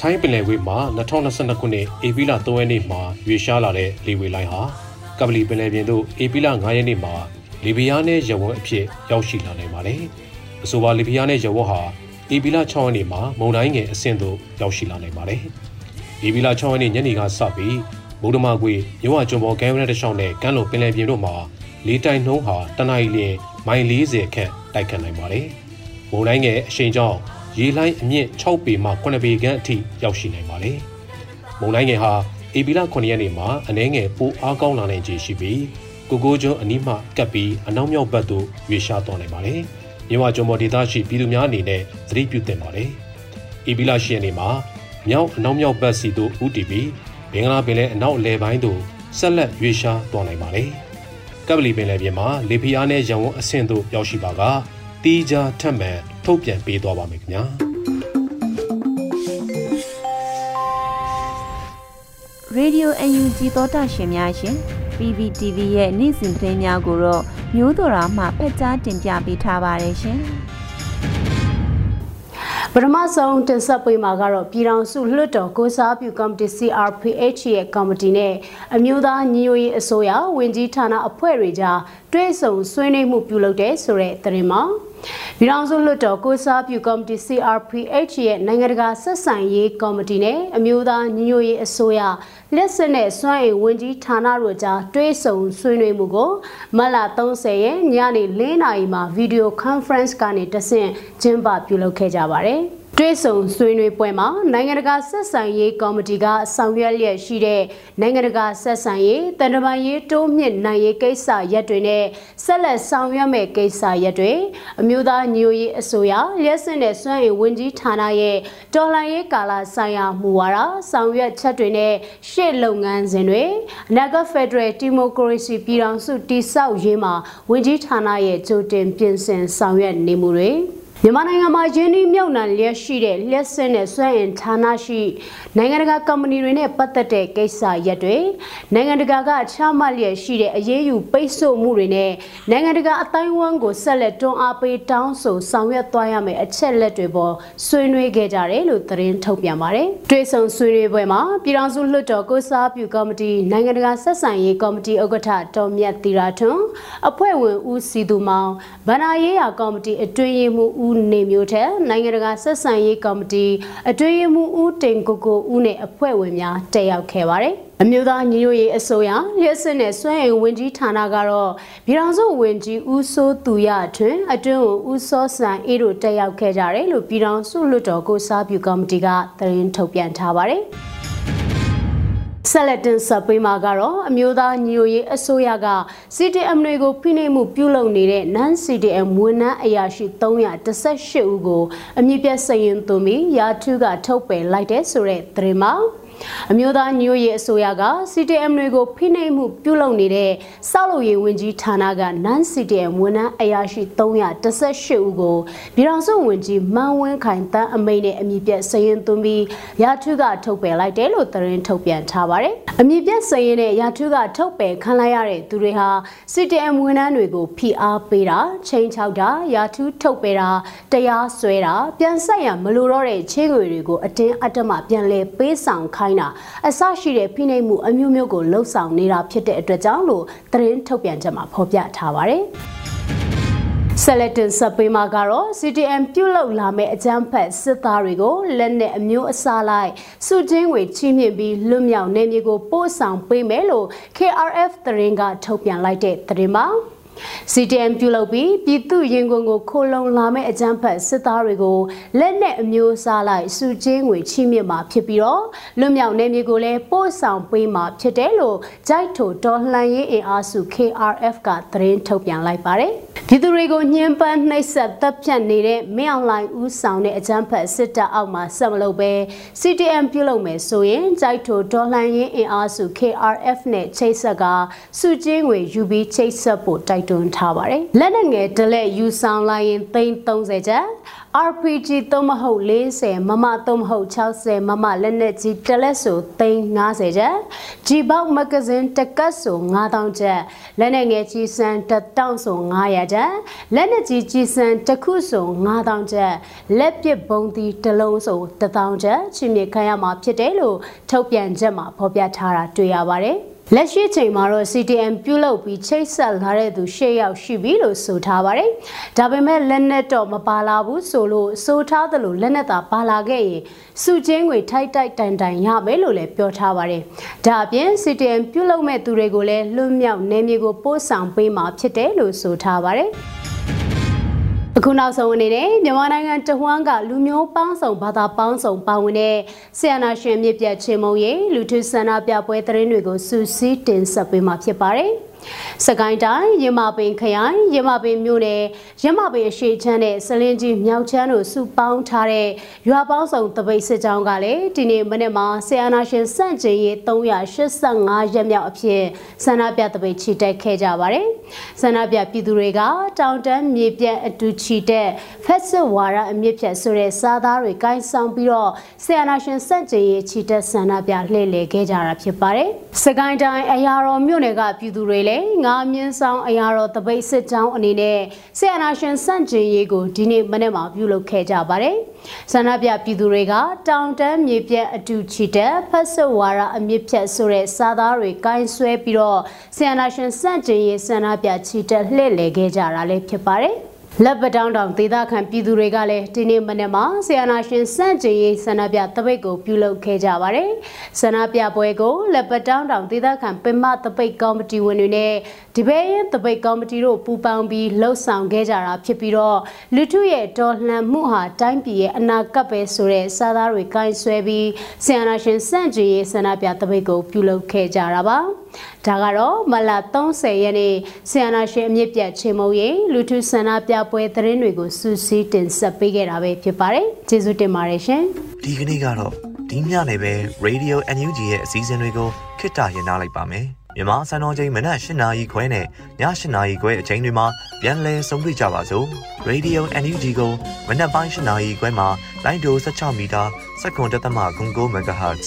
ထိုင်းပင်လယ်ကွေ့မှာ2022ခုနှစ်ဧပြီလ3ရက်နေ့မှာရွေရှားလာတဲ့လေဝေလိုင်းဟာကပလီပင်လယ်ပြင်သို့ဧပြီလ9ရက်နေ့မှာလီဘီယာနဲ့ရဝတ်အဖြစ်ရောက်ရှိလာနိုင်ပါတယ်။အဆိုပါလီဘီယာနဲ့ရဝတ်ဟာဧပြီလ6ရက်နေ့မှာမုန်တိုင်းငယ်အဆင့်သို့ရောက်ရှိလာနိုင်ပါတယ်။ဧပြီလ6ရက်နေ့ညနေကစပြီးဗုဒ္ဓမာကွေမြဝကျွန်းပေါ်ကမ်းရိုးတန်းတစ်လျှောက်နဲ့ကမ်းလွန်ပင်လယ်ပြင်တို့မှာလေတိုင်နှုံးဟာတနအီလရင်မိုင်40ခန့်တိုက်ခတ်နိုင်ပါတယ်။မုန်တိုင်းငယ်အရှိန်ကြောင့် ရေလိုင်းအမြင့်6ပေမှ9ပေခန့်အထိရောက်ရှိနိုင်ပါတယ်။မုန်တိုင်းငယ်ဟာဧပြီလ9ရက်နေ့မှာအနှဲငယ်ပိုအားကောင်းလာနိုင်ခြေရှိပြီးကိုကိုကျွန်းအနီးမှကပ်ပြီးအနောက်မြောက်ဘက်သို့ရွေ့ရှားသွားနိုင်ပါတယ်။မြဝကျွန်းပေါ်ဒေသရှိပြည်သူများအနေနဲ့သတိပြုသင့်ပါတယ်။ဧပြီလ10ရက်နေ့မှာမြောက်အနောက်မြောက်ဘက်စီသို့ဦးတည်ပြီးဘင်္ဂလားပင်လယ်အနောက်အလယ်ပိုင်းသို့ဆက်လက်ရွေ့ရှားသွားနိုင်ပါတယ်။ကပလီပင်လယ်ပြင်မှာလေဖိအားနဲ့ရန်ကုန်အဆင့်သို့ရောက်ရှိပါကတီးခြားထပ်မံ ထုတ်ပြန်ပေးသွားပါမယ်ခင်ဗျာရေဒီယို UNG သောတာရှင်များရှင် PPTV ရဲ့နေ့စဉ်သတင်းများကိုတော့မျိုးတော်ရာမှဖက်ကြားတင်ပြပေးထားပါတယ်ရှင် ပထမဆုံးတင်ဆက်ပေးမှာကတော့ပြည်ထောင်စုလွှတ်တော်ကိုစားပြုကော်မတီ CRPH ရဲ့ကော်မတီနဲ့အမျိုးသားညီညွတ်ရေးအစိုးရဝန်ကြီးဌာနအဖွဲ့တွေကြားတွဲဆုံဆွေးနွေးမှုပြုလုပ်တဲ့ဆိုတဲ့သတင်းမှာပြည်ထောင်စုလွှတ်တော်ကိုစားပြုကော်မတီ CRPH ရဲ့နိုင်ငံတကာဆက်ဆံရေးကော်မတီနဲ့အမျိုးသားညီညွတ်ရေးအစိုးရ လက်စစ်နဲ့စွမ်းအင်ဝန်ကြီးဌာနတို့ကြားတွဲဆုံဆွေးနွေးမှုကိုမတ်လ30ရက်ညနေ4နာရီမှာဗီဒီယိုကွန်ဖရင့်ကနေတဆင့်ကျင်းပပြုလုပ်ခဲ့ကြပါတယ်။ တွဲဆုံဆွေးနွေးပွဲမှာနိုင်ငံတကာဆက်ဆံရေးကော်မတီကဆောင်ရွက်လျက်ရှိတဲ့နိုင်ငံတကာဆက်ဆံရေးတန်တမာရေးတိုးမြင့်နိုင်ရေးကိစ္စရပ်တွေနဲ့ဆက်လက်ဆောင်ရွက်မဲ့ကိစ္စရပ်တွေအမျိုးသားညိုရေးအစိုးရလျှက်စစ်နဲ့စွမ်းရည်ဝန်ကြီးဌာနရဲ့တော်လှန်ရေးကာလဆိုင်ရာမူဝါဒဆောင်ရွက်ချက်တွေနဲ့ရှေ့လုပ်ငန်းစဉ်တွေအနာဂတ်ဖက်ဒရယ်ဒီမိုကရေစီပြည်ထောင်စုတည်ဆောက်ရေးမှာဝန်ကြီးဌာနရဲ့ကြိုတင်ပြင်ဆင်ဆောင်ရွက်နေမှုတွေ မြန်မာနိုင်ငံမှာယင်းနှိမြောက်နှံလျက်ရှိတဲ့လျှက်စင်းတဲ့စွမ်းအင်ဌာနရှိနိုင်ငံတကာကုမ္ပဏီတွေနဲ့ပတ်သက်တဲ့ကိစ္စရပ်တွေနိုင်ငံတကာကချမှတ်လျက်ရှိတဲ့အရေးယူပိတ်ဆို့မှုတွေနဲ့နိုင်ငံတကာအတိုင်းအဝန်းကိုဆက်လက်တွန်းအားပေးတောင်းဆိုဆောင်ရွက်သွားရမယ့်အချက်လက်တွေပေါ်ဆွေးနွေးခဲ့ကြတယ်လို့သတင်းထုတ်ပြန်ပါတယ်။တွေ့ဆုံဆွေးနွေးပွဲမှာပြည်ထောင်စုလွှတ်တော်ကိုစားပြုကော်မတီနိုင်ငံတကာဆက်ဆံရေးကော်မတီဥက္ကဋ္ဌတော်မြတ်သီရာထွန်းအဖွဲ့ဝင်ဦးစီသူမောင်ဗဏ္ဍာရေးရာကော်မတီအတွင်းရေးမှူးဦးဦးနေမျိုးထက်နိုင်ငံတကာဆက်ဆံရေးကော်မတီအတွင်းရေးမှူးဦးတင်ကိုကိုဦးနဲ့အဖွဲ့ဝင်များတက်ရောက်ခဲ့ပါတယ်။အမျိုးသားညီညွတ်ရေးအစိုးရလျှက်စစ်နဲ့စွမ်းအင်ဝင်ကြီးဌာနကတော့ပြည်ထောင်စုဝင်ကြီးဦးစိုးသူရထွန်းအတွင်းကိုဦးစောစံအေးတို့တက်ရောက်ခဲ့ကြတယ်လို့ပြည်ထောင်စုလွှတ်တော်ကိုစားပြုကော်မတီကသတင်းထုတ်ပြန်ထားပါတယ်။ ဆက်လက်တင်ဆက်ပေးမှာကတော့အမျိုးသားညီညွတ်ရေးအစိုးရက CDM တွေကိုဖိနှိပ်မှုပြုလုပ်နေတဲ့ non CDM ဝန်ထမ်းအရာရှိ318ဦးကိုအမြင့်ပြတ်စရင်သွင်းပြီးရာထူးကထုတ်ပယ်လိုက်တဲ့ဆိုတဲ့သတင်းမှာ အမျိုးသားညွရေးအစိုးရက CTM တွေကိုဖိနှိပ်မှုပြုလုပ်နေတဲ့စောက်လုပ်ရေးဝန်ကြီးဌာနက non CTM ဝန်ထမ်းအရာရှိ318ဦးကိုပြည်ထောင်စုဝန်ကြီးမန်းဝင်းခိုင်တန်းအမိန့်နဲ့အမည်ပြတ်စရင်သွင်းပြီးရာထူးကထုတ်ပယ်လိုက်တယ်လို့သတင်းထုတ်ပြန်ထားပါတယ်။အမည်ပြတ်စရင်နဲ့ရာထူးကထုတ်ပယ်ခံလိုက်ရတဲ့သူတွေဟာ CTM ဝန်ထမ်းတွေကိုဖိအားပေးတာချိန်ချောက်တာရာထူးထုတ်ပယ်တာတရားစွဲတာပြန်ဆက်ရမလိုတော့တဲ့ချေးငွေတွေကိုအတင်းအဓမ္မပြန်လည်ပေးဆောင်ခိုင်းခိုင်းတာအဆရှိတဲ့ဖိနှိပ်မှုအမျိုးမျိုးကိုလှုပ်ဆောင်နေတာဖြစ်တဲ့အတွက်ကြောင့်လို့သတင်းထုတ်ပြန်ချက်မှာဖော်ပြထားပါတယ်။ Selected စပေးမှာကတော့ CTM ပြုတ်လောက်လာမဲ့အကြမ်းဖက်စစ်သားတွေကိုလက်နဲ့အမျိုးအစားလိုက်စုချင်းဝေချီးမြှင့်ပြီးလွတ်မြောက်နေမြေကိုပို့ဆောင်ပေးမယ်လို့ KRF သတင်းကထုတ်ပြန်လိုက်တဲ့သတင်းပါ။ CTM ပြုလုပ်ပြီးပြည်သူရင်ခွင်ကိုခိုလုံလာမဲ့အကြမ်းဖက်စစ်သားတွေကိုလက်နက်အမျိုးအစားလိုက်စုချင်းငွေချိမြင့်မှာဖြစ်ပြီးတော့လွတ်မြောက်နေမြေကိုလည်းပို့ဆောင်ပေးမှာဖြစ်တယ်လို့ကြိုက်ထိုတော်လှန်ရေးအင်အားစု KRF ကသတင်းထုတ်ပြန်လိုက်ပါတယ်။ပြည်သူတွေကိုညှဉ်းပန်းနှိပ်စက်တပ်ဖြတ်နေတဲ့မင်းအောင်လှိုင်ဦးဆောင်တဲ့အကြမ်းဖက်စစ်တပ်အောက်မှာဆက်မလုပ်ပဲ CTM ပြုလုပ်မယ်ဆိုရင်ကြိုက်ထိုဒေါ်လှန်ရေးအင်အားစု KRF နဲ့ချိတ်ဆက်ကစုချင်းငွေယူပြီးချိတ်ဆက်ဖို့တိုက်တွန်းထားပါတယ်။လက်နက်ငယ်ဒလက်ယူဆောင်လိုက်ရင်သိန်း30ကျပ် RPG သုံးမဟုတ်40မမသုံးမဟုတ်60မမလက်နက်ကြီးတလက်ဆိုသိန်း90ကျပ် G box မဂဇင်းတကတ်ဆို9000ကျပ်လက်နက်ငယ်ကြီးစံတောင်းဆို900ကျပ်လက်နက်ကြီးကြီးစံတစ်ခုဆို9000ကျပ်လက်ပစ်ဘုံသီးတစ်လုံးဆို1000ကျပ်ချီမြခံရမှာဖြစ်တယ်လို့ထုတ်ပြန်ချက်မှာဖော်ပြထားတာတွေ့ရပါတယ် လက်ရှိချိန်မှာတော့ CTM ပြုလုပ်ပြီးချိတ်ဆက်လာတဲ့သူ၈ယောက်ရှိပြီလို့ဆိုထားပါတယ်။ဒါပေမဲ့လက်နက်တော့မပါလာဘူးဆိုလို့ဆိုထားသလိုလက်နက်သာပါလာခဲ့ရင်စုချင်းငွေထိုက်တိုက်တိုင်တိုင်ရမယ်လို့လည်းပြောထားပါတယ်။ဒါအပြင် CTM ပြုလုပ်မဲ့သူတွေကိုလည်းလွတ်မြောက်နေမြေကိုပို့ဆောင်ပေးမှာဖြစ်တယ်လို့ဆိုထားပါတယ်။ အခုနောက်ဆုံးအနေနဲ့မြန်မာနိုင်ငံတဝန်းကလူမျိုးပေါင်းစုံဘာသာပေါင်းစုံပါဝင်တဲ့ဆီယနာရှင်မြစ်ပြတ်ချင်းမုံရေးလူထုဆန္ဒပြပွဲသတင်းတွေကိုစူးစီးတင်ဆက်ပေးမှာဖြစ်ပါတယ်။ စကိုင်းတိုင်းရမပင်ခရိုင်ရမပင်မြို့နယ်ရမပင်အရှိချမ်းနဲ့စလင်းကြီးမြောက်ချမ်းတို့စုပေါင်းထားတဲ့ရွာပေါင်းစုံတပိတ်စစ်ကြောင်းကလည်းဒီနေ့မနေ့မှာဆီယနာရှင်စန့်ကျင်ရေး385ရက်မြောက်အဖြစ်ဆန္ဒပြတပိတ်ချီတက်ခဲ့ကြပါတယ်။ဆန္ဒပြပြည်သူတွေကတောင်တန်းမြေပြန့်အတူချီတက်ဖက်စစ်ဝါရအမြင့်ဖြတ်ဆိုတဲ့စားသားတွေကိုင်းဆောင်ပြီးတော့ဆီယနာရှင်စန့်ကျင်ရေးချီတက်ဆန္ဒပြလှည့်လည်ခဲ့ကြတာဖြစ်ပါတယ်။စကိုင်းတိုင်းအရာတော်မြို့နယ်ကပြည်သူတွေလည်းငါမြင်းဆောင်အရာတော်တပိတ်စစ်ကြောင်းအနေနဲ့ဆီယနာရှင်စန့်ကျင်ရေးကိုဒီနေ့မနေ့မှာပြုလုပ်ခဲ့ကြပါတယ်။ဆန္ဒပြပြည်သူတွေကတောင်တန်းမြေပြန့်အတူချီတက်ဖက်စစ်ဝါရအမြင့်ဖြတ်ဆိုတဲ့စားသားတွေကိုင်းဆွဲပြီးတော့ဆီယနာရှင်စန့်ကျင်ရေးဆန္ဒပြချီတက်လှည့်လည်ခဲ့ကြတာလည်းဖြစ်ပါတယ်။ လက်ပတောင်းတောင်ဒေသခံပြည်သူတွေကလည်းဒီနေ့မနေ့မှာဆီယနာရှင်စန့်ကျင်ရေးဆန္ဒပြတပိတ်ကိုပြုလုပ်ခဲ့ကြပါတယ်။ဆန္ဒပြပွဲကိုလက်ပတောင်းတောင်ဒေသခံပင်မတပိတ်ကော်မတီဝင်တွေနဲ့ဒီဘဲရင်တပိတ်ကော်မတီတို့ပူးပေါင်းပြီးလှုပ်ဆောင်ခဲ့ကြတာဖြစ်ပြီးတော့လူထုရဲ့တော်လှန်မှုဟာတိုင်းပြည်ရဲ့အနာဂတ်ပဲဆိုတဲ့စာသားတွေကင်ဆွဲပြီးဆီယနာရှင်စန့်ကျင်ရေးဆန္ဒပြတပိတ်ကိုပြုလုပ်ခဲ့ကြတာပါ။ ဒါကတော့မလ30ရက်နေ့ဆီယနာရှင်အမြင့်ပြတ်ချေမုံရေးလူထုဆန္ဒပြပွဲသတင်းတွေကိုစူးစီးတင်ဆက်ပေးခဲ့တာပဲဖြစ်ပါတယ်။ကျေးဇူးတင်ပါတယ်ရှင်။ဒီကနေ့ကတော့ဒီညနေပဲ Radio NUG ရဲ့အစည်းအဝေးကိုခਿੱတရနာလိုက်ပါမယ်။မြန်မာစံတော်ချိန်မနက်၈နာရီခွဲနဲ့ည၈နာရီခွဲအချိန်တွေမှာပြန်လည်ဆုံးဖြတ်ကြပါစို့။ Radio NUG ကိုမနက်ပိုင်း၈နာရီခွဲမှာလိုင်းဒို16မီတာစက္ကန့်တသမ9 MHz